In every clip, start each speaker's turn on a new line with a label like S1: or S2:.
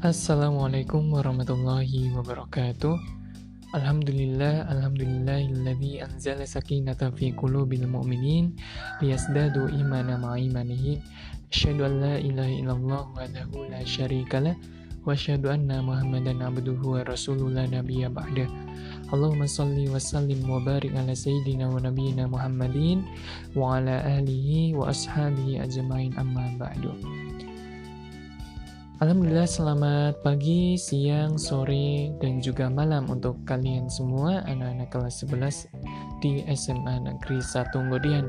S1: Assalamualaikum warahmatullahi wabarakatuh. Alhamdulillah, alhamdulillahilladzi anzala sakinata fi qulubil mu'minin liyazdadu imana ma'a imanihim. Asyhadu an la ilaha illallah wahdahu la syarikalah wa asyhadu anna Muhammadan abduhu wa rasuluhu la nabiyya ba'da. Allahumma salli wa sallim wa barik ala sayyidina wa nabiyyina Muhammadin wa ala alihi wa ashabihi ajmain amma ba'du. Alhamdulillah selamat pagi, siang, sore, dan juga malam untuk kalian semua anak-anak kelas 11 di SMA Negeri 1 Ngodian.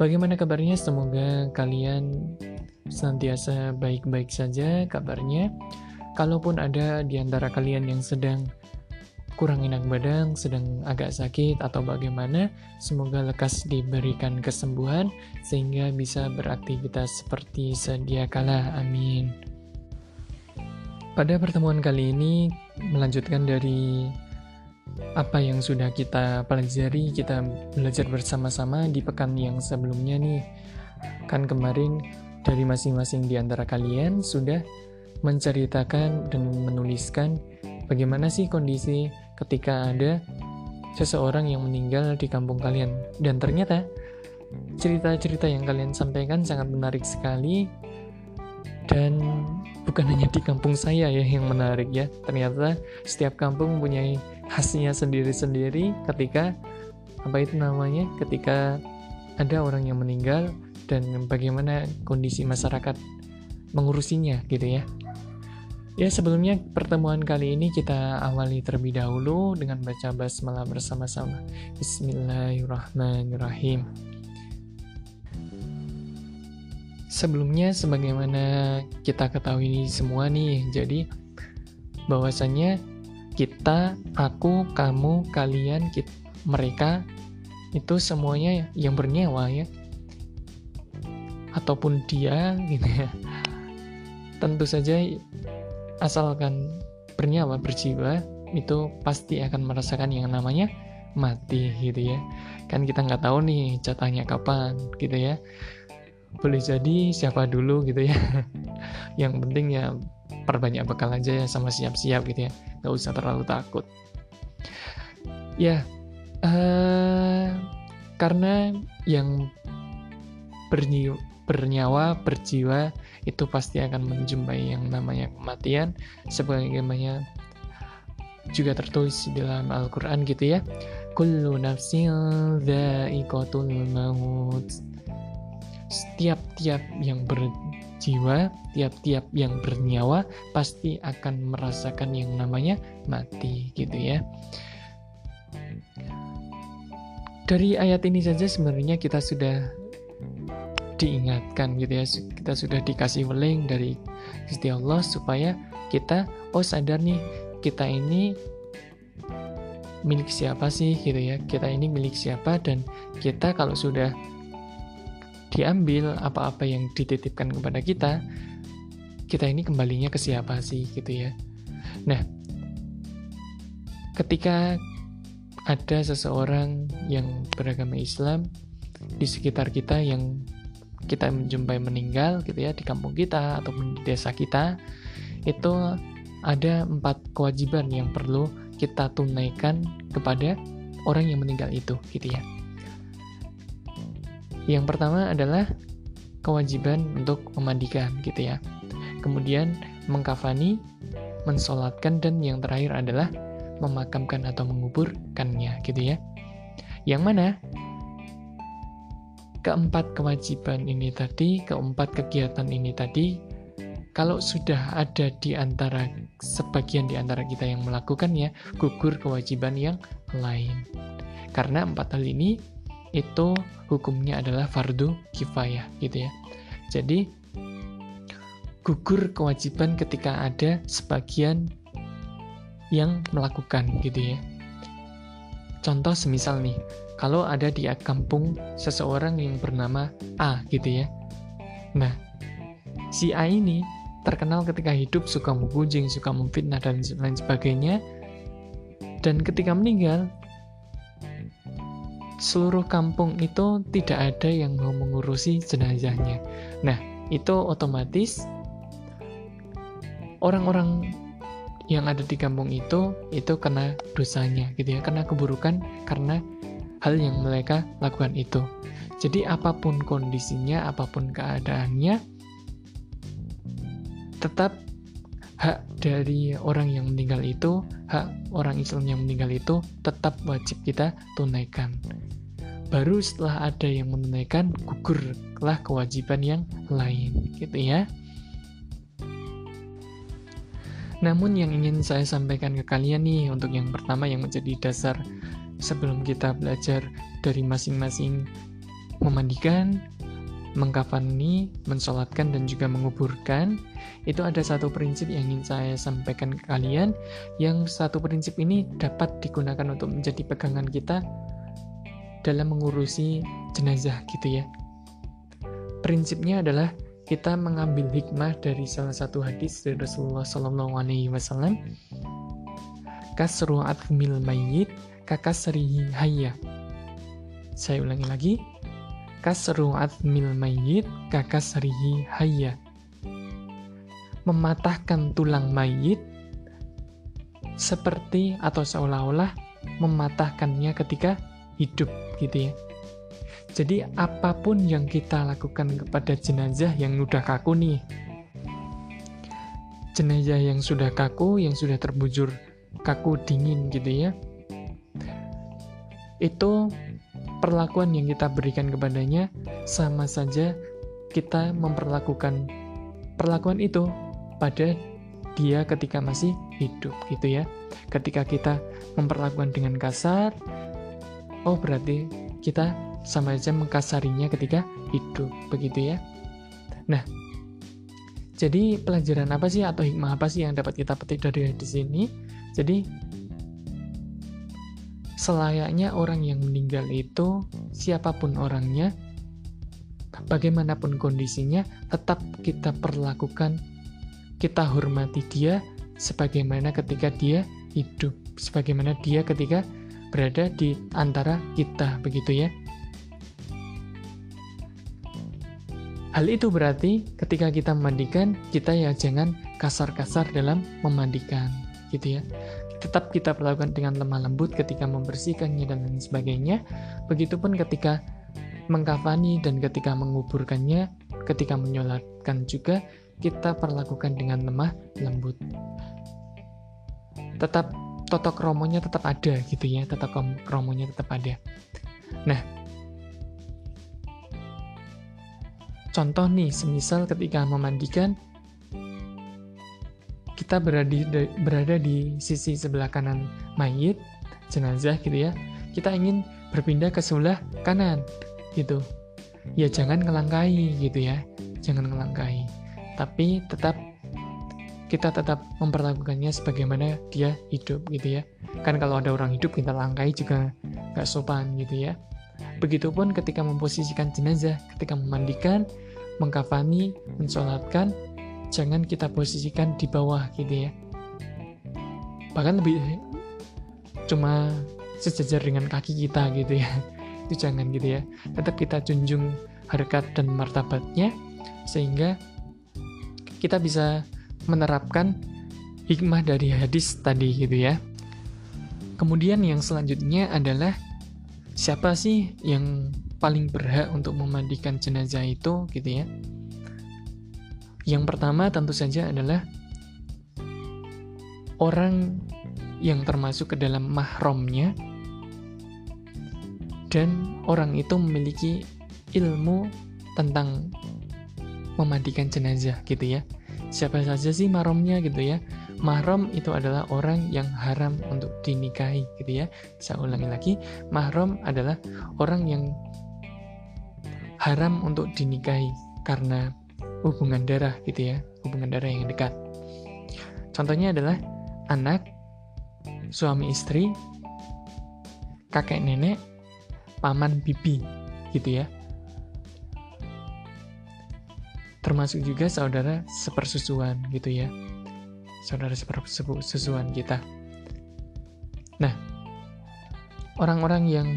S1: Bagaimana kabarnya? Semoga kalian senantiasa baik-baik saja kabarnya. Kalaupun ada di antara kalian yang sedang kurang enak badan, sedang agak sakit atau bagaimana, semoga lekas diberikan kesembuhan sehingga bisa beraktivitas seperti sedia kala. Amin. Pada pertemuan kali ini melanjutkan dari apa yang sudah kita pelajari, kita belajar bersama-sama di pekan yang sebelumnya nih. Kan kemarin dari masing-masing di antara kalian sudah menceritakan dan menuliskan bagaimana sih kondisi ketika ada seseorang yang meninggal di kampung kalian. Dan ternyata cerita-cerita yang kalian sampaikan sangat menarik sekali dan bukan hanya di kampung saya ya yang menarik ya. Ternyata setiap kampung mempunyai khasnya sendiri-sendiri ketika apa itu namanya? Ketika ada orang yang meninggal dan bagaimana kondisi masyarakat mengurusinya gitu ya. Ya sebelumnya pertemuan kali ini kita awali terlebih dahulu dengan baca basmalah bersama-sama. Bismillahirrahmanirrahim. Sebelumnya, sebagaimana kita ketahui semua nih, jadi bahwasannya kita, aku, kamu, kalian, kita, mereka itu semuanya yang bernyawa ya, ataupun dia gitu ya. Tentu saja asalkan bernyawa berjiwa itu pasti akan merasakan yang namanya mati gitu ya. Kan kita nggak tahu nih jatahnya kapan gitu ya. Boleh jadi siapa dulu gitu ya. Yang penting ya perbanyak bekal aja ya sama siap-siap gitu ya. Nggak usah terlalu takut. Ya uh, karena yang bernyawa, bernyawa berjiwa itu pasti akan menjumpai yang namanya kematian sebagaimana juga tertulis dalam Al-Quran gitu ya kullu nafsin maut setiap-tiap yang berjiwa, tiap-tiap yang bernyawa pasti akan merasakan yang namanya mati gitu ya. Dari ayat ini saja sebenarnya kita sudah diingatkan gitu ya, kita sudah dikasih weling dari Gusti Allah supaya kita oh sadar nih kita ini milik siapa sih gitu ya kita ini milik siapa dan kita kalau sudah diambil apa-apa yang dititipkan kepada kita, kita ini kembalinya ke siapa sih gitu ya. Nah, ketika ada seseorang yang beragama Islam di sekitar kita yang kita menjumpai meninggal gitu ya di kampung kita ataupun di desa kita itu ada empat kewajiban yang perlu kita tunaikan kepada orang yang meninggal itu gitu ya. Yang pertama adalah kewajiban untuk memandikan gitu ya. Kemudian mengkafani, mensolatkan, dan yang terakhir adalah memakamkan atau menguburkannya gitu ya. Yang mana keempat kewajiban ini tadi, keempat kegiatan ini tadi, kalau sudah ada di antara sebagian di antara kita yang melakukannya, gugur kewajiban yang lain. Karena empat hal ini itu hukumnya adalah fardu kifayah gitu ya. Jadi gugur kewajiban ketika ada sebagian yang melakukan gitu ya. Contoh semisal nih, kalau ada di kampung seseorang yang bernama A gitu ya. Nah, si A ini terkenal ketika hidup suka menggunjing, suka memfitnah dan lain sebagainya. Dan ketika meninggal, seluruh kampung itu tidak ada yang mau mengurusi jenazahnya. Nah, itu otomatis orang-orang yang ada di kampung itu itu kena dosanya gitu ya, kena keburukan karena hal yang mereka lakukan itu. Jadi apa pun kondisinya, apa pun keadaannya, tetap hak dari orang yang meninggal itu, hak orang Islam yang meninggal itu tetap wajib kita tunaikan. Baru setelah ada yang menunaikan, gugurlah kewajiban yang lain, gitu ya. Namun yang ingin saya sampaikan ke kalian nih, untuk yang pertama yang menjadi dasar sebelum kita belajar dari masing-masing memandikan, mengkafani, mensolatkan, dan juga menguburkan, itu ada satu prinsip yang ingin saya sampaikan ke kalian, yang satu prinsip ini dapat digunakan untuk menjadi pegangan kita dalam mengurusi jenazah gitu ya. Prinsipnya adalah kita mengambil hikmah dari salah satu hadis dari Rasulullah Sallallahu Alaihi Wasallam. Mayyit kakasrihi hayya. Saya ulangi lagi, kasru atmil mayyit kakasrihi hayya mematahkan tulang mayit seperti atau seolah-olah mematahkannya ketika hidup gitu ya. Jadi apa pun yang kita lakukan kepada jenazah yang sudah kaku nih jenazah yang sudah kaku yang sudah terbujur kaku dingin gitu ya itu perlakuan yang kita berikan kepadanya sama saja kita memperlakukan perlakuan itu pada dia ketika masih hidup gitu ya. Ketika kita memperlakukan dengan kasar, oh berarti kita sama saja mengkasarinya ketika hidup begitu ya. Nah, jadi pelajaran apa sih atau hikmah apa sih yang dapat kita petik dari di sini? Jadi selayaknya orang yang meninggal itu, siapa pun orangnya, bagaimanapun kondisinya, tetap kita perlakukan, kita hormati dia sebagaimana ketika dia hidup, sebagaimana dia ketika berada di antara kita, begitu ya. Hal itu berarti ketika kita memandikan, kita ya jangan kasar-kasar dalam memandikan, gitu ya tetap kita perlakukan dengan lemah lembut ketika membersihkannya dan lain sebagainya. Begitupun ketika mengkafani dan ketika menguburkannya, ketika menyolatkan juga kita perlakukan dengan lemah lembut. Tetap totok romonya tetap ada gitu ya, tetap romonya tetap ada. Nah, contoh nih, semisal ketika memandikan kita berada di, berada di sisi sebelah kanan mayit, jenazah gitu ya, kita ingin berpindah ke sebelah kanan gitu. Ya jangan ngelangkai gitu ya, jangan ngelangkai. Tapi tetap kita tetap memperlakukannya sebagaimana dia hidup gitu ya. Kan kalau ada orang hidup kita langkai juga nggak sopan gitu ya. Begitupun ketika memposisikan jenazah, ketika memandikan, mengkafani, mensolatkan, jangan kita posisikan di bawah gitu ya. Bahkan lebih cuma sejajar dengan kaki kita gitu ya. Itu jangan gitu ya. Tetap kita junjung harkat dan martabatnya sehingga kita bisa menerapkan hikmah dari hadis tadi gitu ya. Kemudian yang selanjutnya adalah siapa sih yang paling berhak untuk memandikan jenazah itu gitu ya yang pertama tentu saja adalah orang yang termasuk ke dalam mahromnya dan orang itu memiliki ilmu tentang memandikan jenazah gitu ya. Siapa saja sih mahromnya gitu ya. Mahram itu adalah orang yang haram untuk dinikahi gitu ya. Saya ulangi lagi, mahram adalah orang yang haram untuk dinikahi karena hubungan darah gitu ya, hubungan darah yang dekat. Contohnya adalah anak, suami istri, kakek nenek, paman bibi gitu ya. Termasuk juga saudara sepersusuan gitu ya. Saudara sepersusuan kita. Nah, orang-orang yang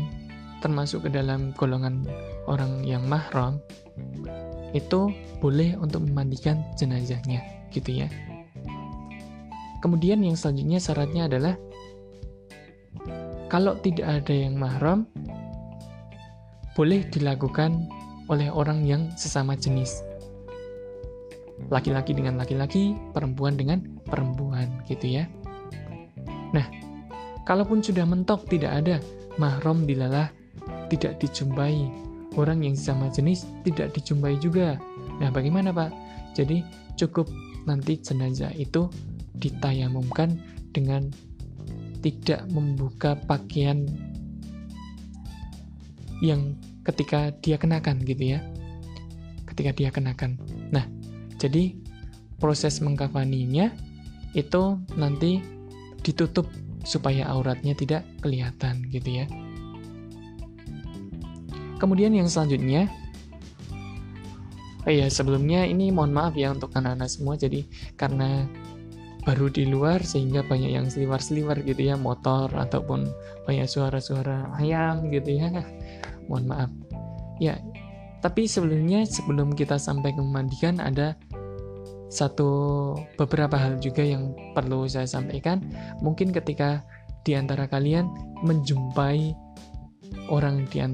S1: termasuk ke dalam golongan orang yang mahram itu boleh untuk memandikan jenazahnya gitu ya Kemudian yang selanjutnya syaratnya adalah kalau tidak ada yang mahram boleh dilakukan oleh orang yang sesama jenis. Laki-laki dengan laki-laki, perempuan dengan perempuan gitu ya. Nah, kalaupun sudah mentok tidak ada mahram dilalah tidak dijumpai orang yang sesama jenis tidak dijumpai juga. Nah, bagaimana Pak? Jadi cukup nanti jenazah itu ditayamumkan dengan tidak membuka pakaian yang ketika dia kenakan gitu ya. Ketika dia kenakan. Nah, jadi proses mengkafaninya itu nanti ditutup supaya auratnya tidak kelihatan gitu ya. Kemudian yang selanjutnya Oh iya, sebelumnya ini mohon maaf ya untuk anak-anak semua. Jadi karena baru di luar sehingga banyak yang seliwar-seliwar gitu ya, motor ataupun banyak suara-suara ayam gitu ya. mohon maaf. Ya, tapi sebelumnya sebelum kita sampai ke memandikan ada satu beberapa hal juga yang perlu saya sampaikan. Mungkin ketika di antara kalian menjumpai orang di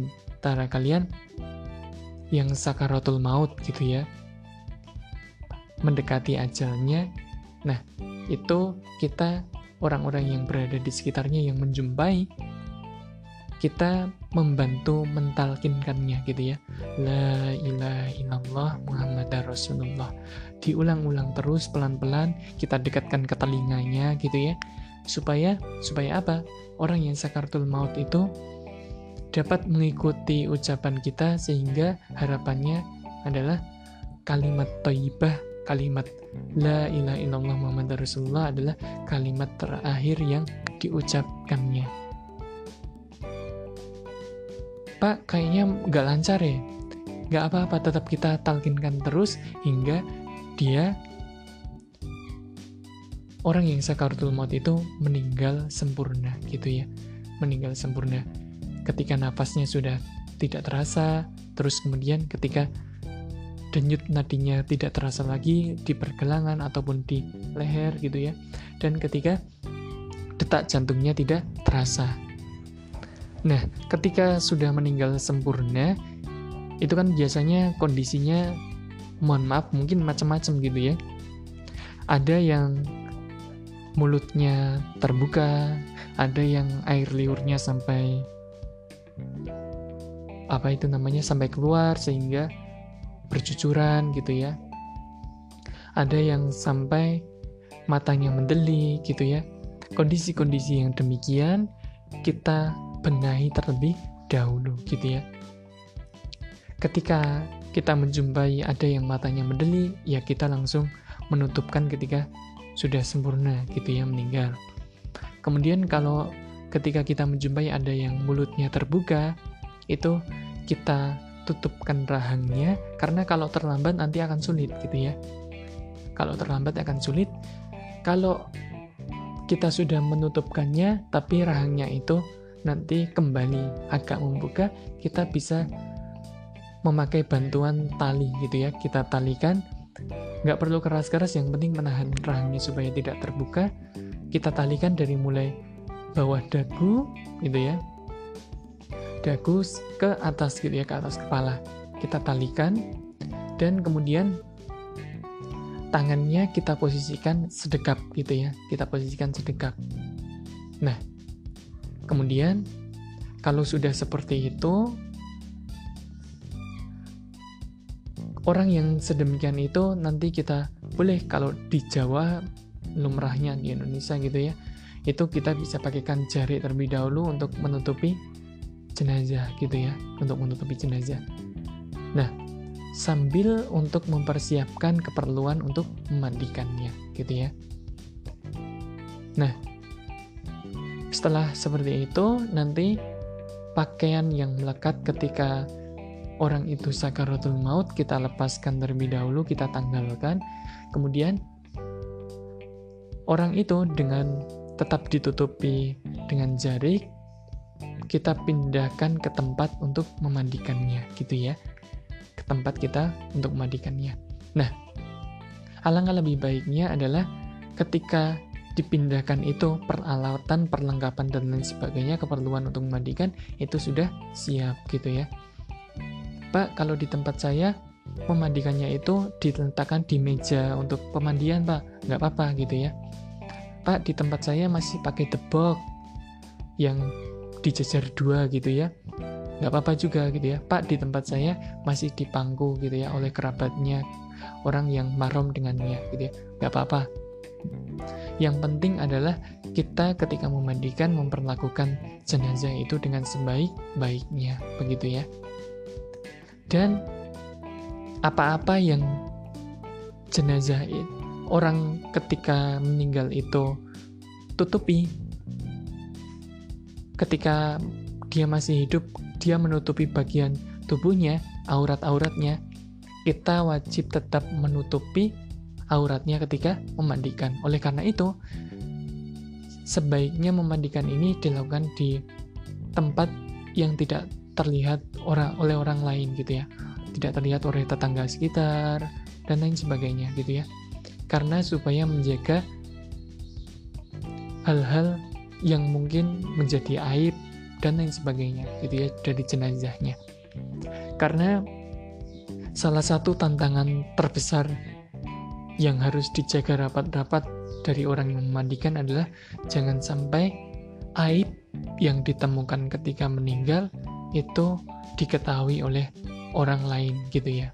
S1: antara kalian yang sakaratul maut gitu ya. Mendekati ajalnya. Nah itu kita orang-orang yang berada di sekitarnya yang menjumpai kita membantu mentalkinkannya gitu ya. La ilaha illallah Muhammad Rasulullah. Diulang-ulang terus pelan-pelan kita dekatkan ke telinganya gitu ya. Supaya supaya apa? Orang yang sakaratul maut itu dapat mengikuti ucapan kita sehingga harapannya adalah kalimat thayyibah, kalimat la ilaha illallah Muhammad Rasulullah adalah kalimat terakhir yang diucapkannya. Pak, kayaknya nggak lancar ya? Nggak apa-apa, tetap kita talkinkan terus hingga dia orang yang sakaratul maut itu meninggal sempurna gitu ya. Meninggal sempurna ketika nafasnya sudah tidak terasa, terus kemudian ketika denyut nadinya tidak terasa lagi di pergelangan ataupun di leher gitu ya. Dan ketika detak jantungnya tidak terasa. Nah, ketika sudah meninggal sempurna, itu kan biasanya kondisinya mohon maaf mungkin macam-macam gitu ya. Ada yang mulutnya terbuka, ada yang air liurnya sampai apa itu namanya sampai keluar sehingga bercucuran gitu ya. Ada yang sampai matanya mendeli gitu ya. Kondisi-kondisi yang demikian kita benahi terlebih dahulu gitu ya. Ketika kita menjumpai ada yang matanya mendeli, ya kita langsung menutupkan ketika sudah sempurna gitu ya meninggal. Kemudian kalau ketika kita menjumpai ada yang mulutnya terbuka, itu kita tutupkan rahangnya, karena kalau terlambat nanti akan sulit gitu ya. Kalau terlambat akan sulit. Kalau kita sudah menutupkannya, tapi rahangnya itu nanti kembali agak membuka, kita bisa memakai bantuan tali gitu ya. Kita talikan, nggak perlu keras-keras, yang penting menahan rahangnya supaya tidak terbuka. Kita talikan dari mulai bawah dagu gitu ya. Dagu ke atas gitu ya ke atas kepala. Kita talikan. Dan kemudian tangannya kita posisikan sedekap gitu ya. Kita posisikan sedekap. Nah kemudian kalau sudah seperti itu orang yang sedemikian itu nanti kita boleh kalau di Jawa lumrahnya di Indonesia gitu ya itu kita bisa pakaikan jari terlebih dahulu untuk menutupi jenazah gitu ya, untuk menutupi jenazah. Nah, sambil untuk mempersiapkan keperluan untuk memandikannya gitu ya. Nah, setelah seperti itu nanti pakaian yang melekat ketika orang itu sakaratul maut kita lepaskan terlebih dahulu, kita tanggalkan. Kemudian orang itu dengan tetap ditutupi dengan jarik, kita pindahkan ke tempat untuk memandikannya, gitu ya. Ke tempat kita untuk memandikannya. Nah, alangkah lebih baiknya adalah ketika dipindahkan itu peralatan, perlengkapan dan lain sebagainya keperluan untuk memandikan itu sudah siap gitu ya. Pak, kalau di tempat saya memandikannya itu diletakkan di meja untuk pemandian, Pak. Nggak apa-apa gitu ya. Pak, di tempat saya masih pakai debok yang dijejer dua gitu ya. Nggak apa-apa juga gitu ya. Pak, di tempat saya masih dipangku gitu ya oleh kerabatnya orang yang mahram dengannya gitu ya. Nggak apa-apa yang penting adalah kita ketika memandikan memperlakukan jenazah itu dengan sebaik-baiknya, begitu ya. Dan apa-apa yang jenazah itu, orang ketika meninggal itu tutupi, ketika dia masih hidup, dia menutupi bagian tubuhnya, aurat-auratnya, kita wajib tetap menutupi auratnya ketika memandikan. Oleh karena itu, sebaiknya memandikan ini dilakukan di tempat yang tidak terlihat orang oleh orang lain gitu ya. Tidak terlihat oleh tetangga sekitar dan lain sebagainya gitu ya. Karena supaya menjaga hal-hal yang mungkin menjadi aib dan lain sebagainya gitu ya dari jenazahnya. Karena salah satu tantangan terbesar yang harus dijaga rapat-rapat dari orang yang memandikan adalah jangan sampai aib yang ditemukan ketika meninggal itu diketahui oleh orang lain gitu ya.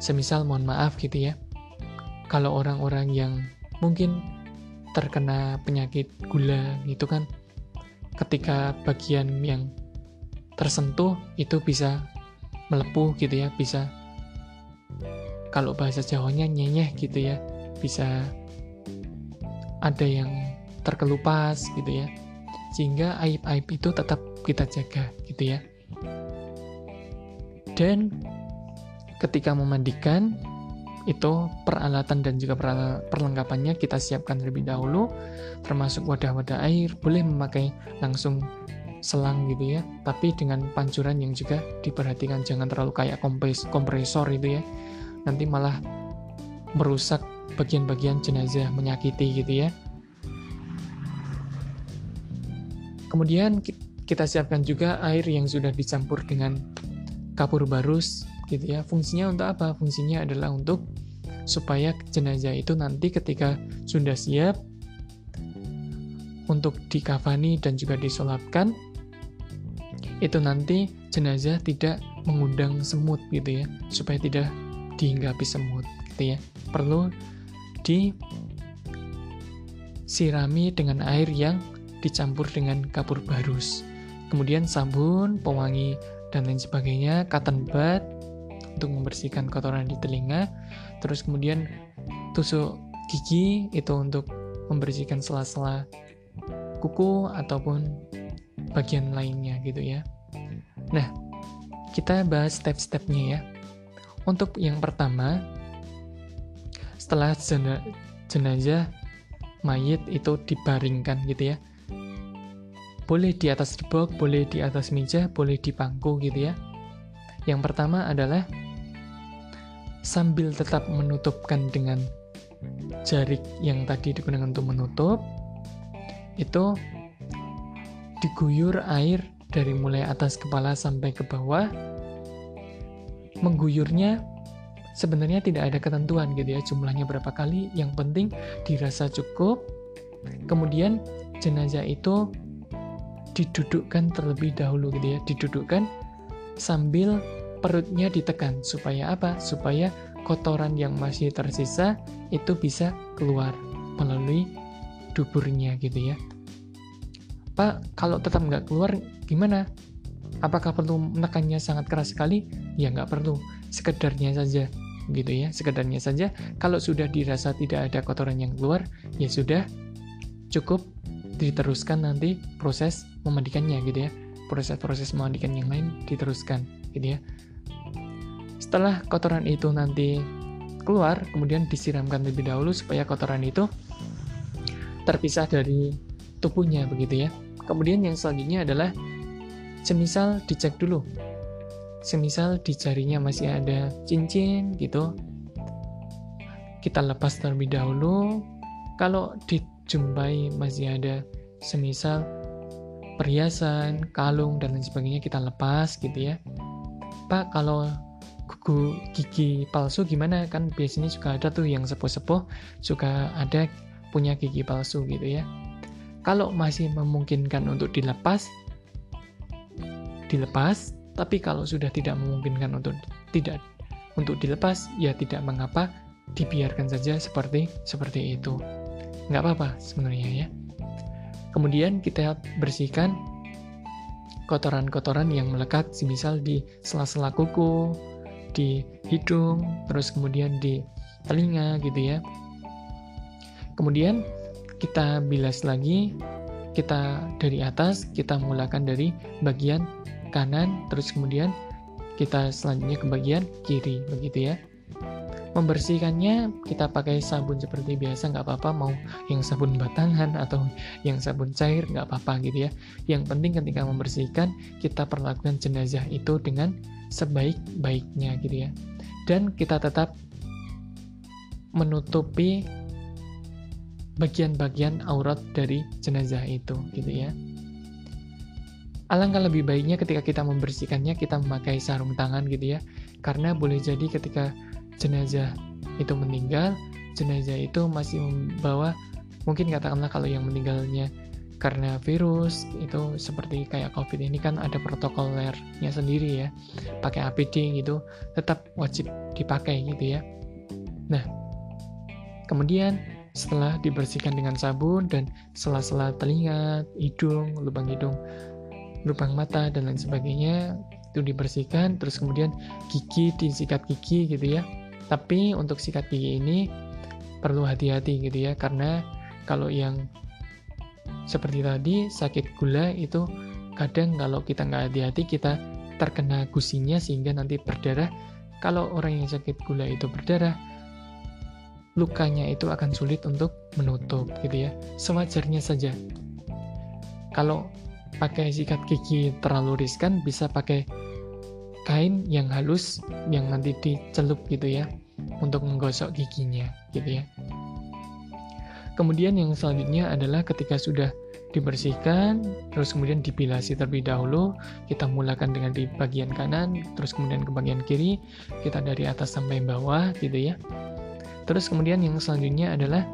S1: Semisal mohon maaf gitu ya. Kalau orang-orang yang mungkin terkena penyakit gula itu kan ketika bagian yang tersentuh itu bisa melepuh gitu ya, bisa kalau bahasa Jawanya nyenyeh gitu ya bisa ada yang terkelupas gitu ya sehingga aib-aib itu tetap kita jaga gitu ya. Dan ketika memandikan itu peralatan dan juga perlengkapannya kita siapkan terlebih dahulu termasuk wadah-wadah air boleh memakai langsung selang gitu ya tapi dengan pancuran yang juga diperhatikan jangan terlalu kayak kompres kompresor itu ya nanti malah merusak bagian-bagian jenazah, menyakiti gitu ya. Kemudian kita siapkan juga air yang sudah dicampur dengan kapur barus gitu ya. Fungsinya untuk apa? Fungsinya adalah untuk supaya jenazah itu nanti ketika sudah siap untuk dikafani dan juga disolatkan itu nanti jenazah tidak mengundang semut gitu ya supaya tidak dihinggapi semut gitu ya perlu disirami dengan air yang dicampur dengan kapur barus kemudian sabun pewangi dan lain sebagainya cotton bud untuk membersihkan kotoran di telinga terus kemudian tusuk gigi itu untuk membersihkan sela-sela kuku ataupun bagian lainnya gitu ya nah kita bahas step-stepnya ya untuk yang pertama, setelah jenazah mayit itu dibaringkan gitu ya. Boleh di atas debok, boleh di atas meja, boleh di bangku gitu ya. Yang pertama adalah sambil tetap menutupkan dengan jarik yang tadi digunakan untuk menutup, itu diguyur air dari mulai atas kepala sampai ke bawah. Mengguyurnya sebenarnya tidak ada ketentuan gitu ya jumlahnya berapa kali. Yang penting dirasa cukup. Kemudian jenazah itu didudukkan terlebih dahulu gitu ya didudukkan sambil perutnya ditekan. Supaya apa? Supaya kotoran yang masih tersisa itu bisa keluar melalui duburnya gitu ya. Pak kalau tetap nggak keluar gimana? Apakah perlu menekannya sangat keras sekali? Ya nggak perlu, sekedarnya saja gitu ya, sekedarnya saja. Kalau sudah dirasa tidak ada kotoran yang keluar, ya sudah. Cukup diteruskan nanti proses memandikannya gitu ya. Proses-proses memandikan yang lain diteruskan gitu ya. Setelah kotoran itu nanti keluar, kemudian disiramkan lebih dahulu supaya kotoran itu terpisah dari tubuhnya begitu ya. Kemudian yang selanjutnya adalah semisal dicek dulu semisal di jarinya masih ada cincin gitu kita lepas terlebih dahulu kalau di jumpai masih ada semisal perhiasan, kalung dan lain sebagainya kita lepas gitu ya. Pak, kalau kuku gigi palsu gimana? Kan biasanya juga ada tuh yang sepuh-sepuh suka ada punya gigi palsu gitu ya. Kalau masih memungkinkan untuk dilepas, dilepas, tapi kalau sudah tidak memungkinkan untuk tidak untuk dilepas, ya tidak mengapa, dibiarkan saja seperti seperti itu. Nggak apa-apa sebenarnya ya. Kemudian kita bersihkan kotoran-kotoran yang melekat, misal di sela-sela kuku, di hidung, terus kemudian di telinga gitu ya. Kemudian kita bilas lagi, kita dari atas, kita mulakan dari bagian kanan, terus kemudian kita selanjutnya ke bagian kiri, begitu ya. Membersihkannya kita pakai sabun seperti biasa nggak apa-apa mau yang sabun batangan atau yang sabun cair nggak apa-apa gitu ya. Yang penting ketika membersihkan kita perlakukan jenazah itu dengan sebaik-baiknya gitu ya. Dan kita tetap menutupi bagian-bagian aurat dari jenazah itu gitu ya. Alangkah lebih baiknya ketika kita membersihkannya kita memakai sarung tangan gitu ya. Karena boleh jadi ketika jenazah itu meninggal, jenazah itu masih membawa mungkin katakanlah kalau yang meninggalnya karena virus itu seperti kayak covid ini kan ada protokolernya sendiri ya. Pakai APD gitu tetap wajib dipakai gitu ya. Nah kemudian setelah dibersihkan dengan sabun dan sela-sela telinga, hidung, lubang hidung lubang mata dan lain sebagainya itu dibersihkan terus kemudian gigi disikat gigi gitu ya tapi untuk sikat gigi ini perlu hati-hati gitu ya karena kalau yang seperti tadi sakit gula itu kadang kalau kita nggak hati-hati kita terkena gusinya sehingga nanti berdarah. Kalau orang yang sakit gula itu berdarah lukanya itu akan sulit untuk menutup gitu ya. Sewajarnya saja. Kalau pakai sikat gigi terlalu riskan bisa pakai kain yang halus yang nanti dicelup gitu ya untuk menggosok giginya gitu ya. Kemudian yang selanjutnya adalah ketika sudah dibersihkan terus kemudian dipilasi terlebih dahulu kita mulakan dengan di bagian kanan terus kemudian ke bagian kiri kita dari atas sampai bawah gitu ya. Terus kemudian yang selanjutnya adalah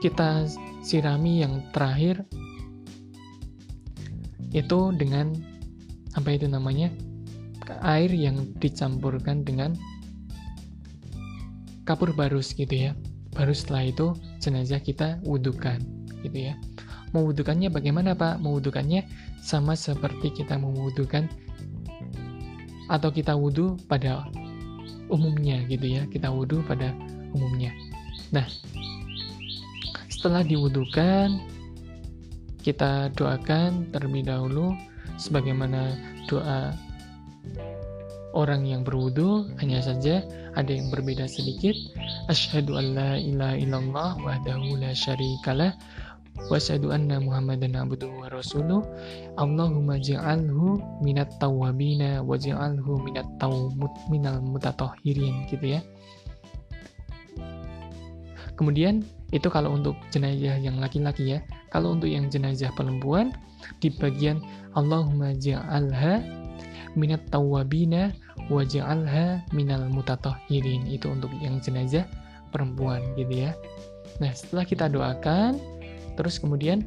S1: kita sirami yang terakhir itu dengan apa itu namanya air yang dicampurkan dengan kapur barus gitu ya. Baru setelah itu jenazah kita wudukan gitu ya. Mewudukannya bagaimana pak? Mewudukannya sama seperti kita mewudukan atau kita wudhu pada umumnya gitu ya. Kita wudhu pada umumnya. Nah setelah diwudukan kita doakan terlebih dahulu sebagaimana doa orang yang berwudu hanya saja ada yang berbeda sedikit. Asyhadu an la ilaha illallah wahdahu la syarikalah wa asyhadu anna muhammadan abduhu wa rasuluh. Allahumma ja'alhu minat tawabina wa ja'alhu minat tawmut minal mutatahhirin gitu ya. Kemudian itu kalau untuk jenazah yang laki-laki ya. Kalau untuk yang jenazah perempuan, di bagian Allahumma ja'alha minat tawabina wa ja'alha minal mutatahhirin. Itu untuk yang jenazah perempuan gitu ya. Nah, setelah kita doakan, terus kemudian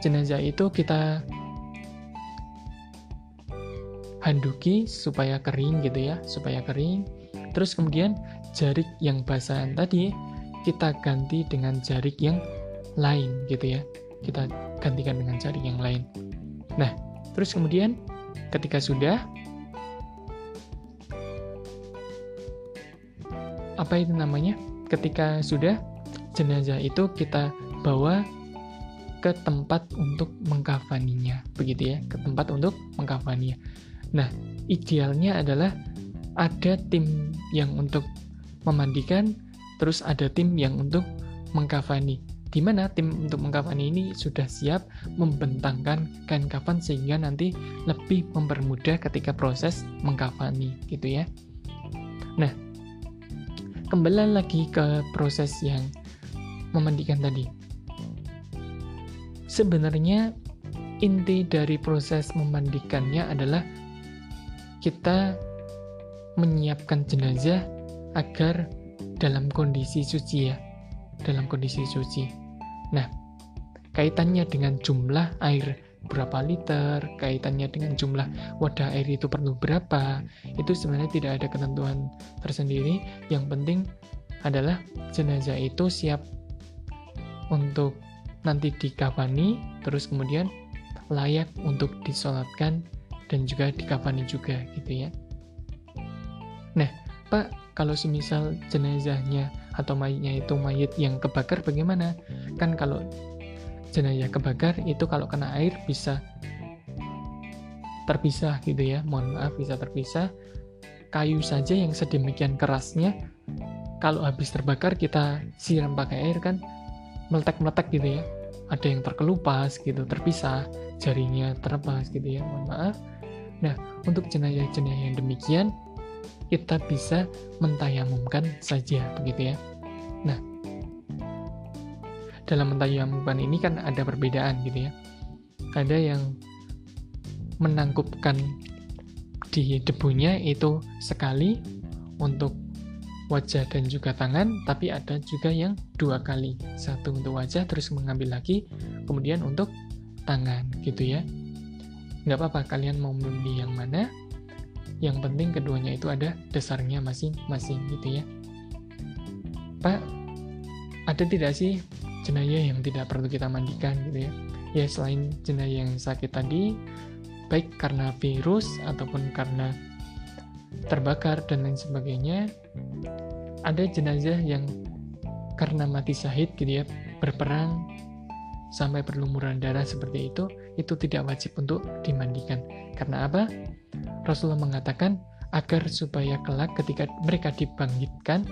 S1: jenazah itu kita handuki supaya kering gitu ya, supaya kering. Terus kemudian jarik yang basahan tadi kita ganti dengan jarik yang lain gitu ya kita gantikan dengan cari yang lain. Nah terus kemudian ketika sudah apa itu namanya? Ketika sudah jenazah itu kita bawa ke tempat untuk mengkafaninya begitu ya. Ke tempat untuk mengkafaninya. Nah idealnya adalah ada tim yang untuk memandikan terus ada tim yang untuk mengkafani di mana tim untuk mengkafani ini sudah siap membentangkan kain kafan sehingga nanti lebih mempermudah ketika proses mengkafani gitu ya. Nah, kembali lagi ke proses yang memandikan tadi. Sebenarnya inti dari proses memandikannya adalah kita menyiapkan jenazah agar dalam kondisi suci ya, dalam kondisi suci. Nah, kaitannya dengan jumlah air berapa liter, kaitannya dengan jumlah wadah air itu perlu berapa, itu sebenarnya tidak ada ketentuan tersendiri. Yang penting adalah jenazah itu siap untuk nanti dikafani, terus kemudian layak untuk disolatkan dan juga dikafani juga gitu ya. Nah, Pak, kalau semisal jenazahnya atau mayitnya itu mayit yang kebakar bagaimana? Kan kalau jenazah kebakar itu kalau kena air bisa terpisah gitu ya. Mohon maaf bisa terpisah. Kayu saja yang sedemikian kerasnya kalau habis terbakar kita siram pakai air kan meletak-meletak gitu ya. Ada yang terkelupas gitu, terpisah, jarinya terlepas gitu ya. Mohon maaf. Nah, untuk jenazah-jenazah yang demikian kita bisa mentayamumkan saja begitu ya. Nah, dalam mentayamumkan ini kan ada perbedaan gitu ya. Ada yang menangkupkan di debunya itu sekali untuk wajah dan juga tangan, tapi ada juga yang dua kali. Satu untuk wajah, terus mengambil lagi, kemudian untuk tangan gitu ya. Nggak apa-apa, kalian mau memilih yang mana, yang penting keduanya itu ada dasarnya masing-masing gitu ya. Pak, ada tidak sih jenayah yang tidak perlu kita mandikan gitu ya? Ya selain jenayah yang sakit tadi, baik karena virus ataupun karena terbakar dan lain sebagainya, ada jenazah yang karena mati syahid gitu ya, berperang sampai berlumuran darah seperti itu, itu tidak wajib untuk dimandikan. Karena apa? Rasulullah mengatakan agar supaya kelak ketika mereka dibangkitkan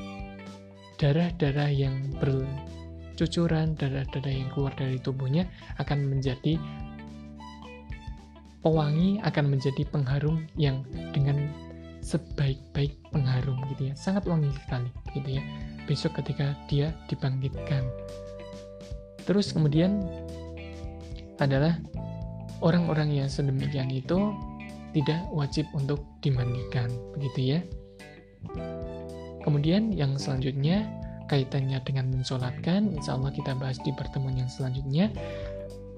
S1: darah-darah yang bercucuran, darah-darah yang keluar dari tubuhnya akan menjadi pewangi, akan menjadi pengharum yang dengan sebaik-baik pengharum gitu ya. Sangat wangi sekali gitu ya. Besok ketika dia dibangkitkan. Terus kemudian adalah orang-orang yang sedemikian itu tidak wajib untuk dimandikan, begitu ya. Kemudian yang selanjutnya kaitannya dengan mensolatkan, insya Allah kita bahas di pertemuan yang selanjutnya.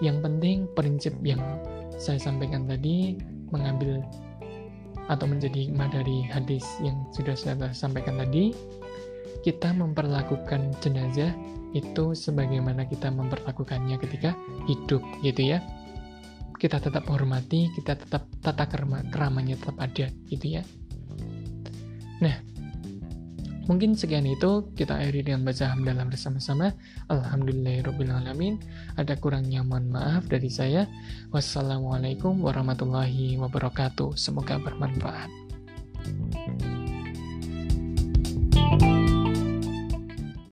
S1: Yang penting prinsip yang saya sampaikan tadi mengambil atau menjadi hikmah dari hadis yang sudah saya sampaikan tadi, kita memperlakukan jenazah itu sebagaimana kita memperlakukannya ketika hidup gitu ya kita tetap hormati, kita tetap tata kerama, keramanya tetap ada gitu ya. Nah, mungkin sekian itu kita akhiri dengan baca hamdalah bersama-sama. Alhamdulillahirrahmanirrahim. Ada kurangnya mohon maaf dari saya. Wassalamualaikum warahmatullahi wabarakatuh. Semoga bermanfaat. thank you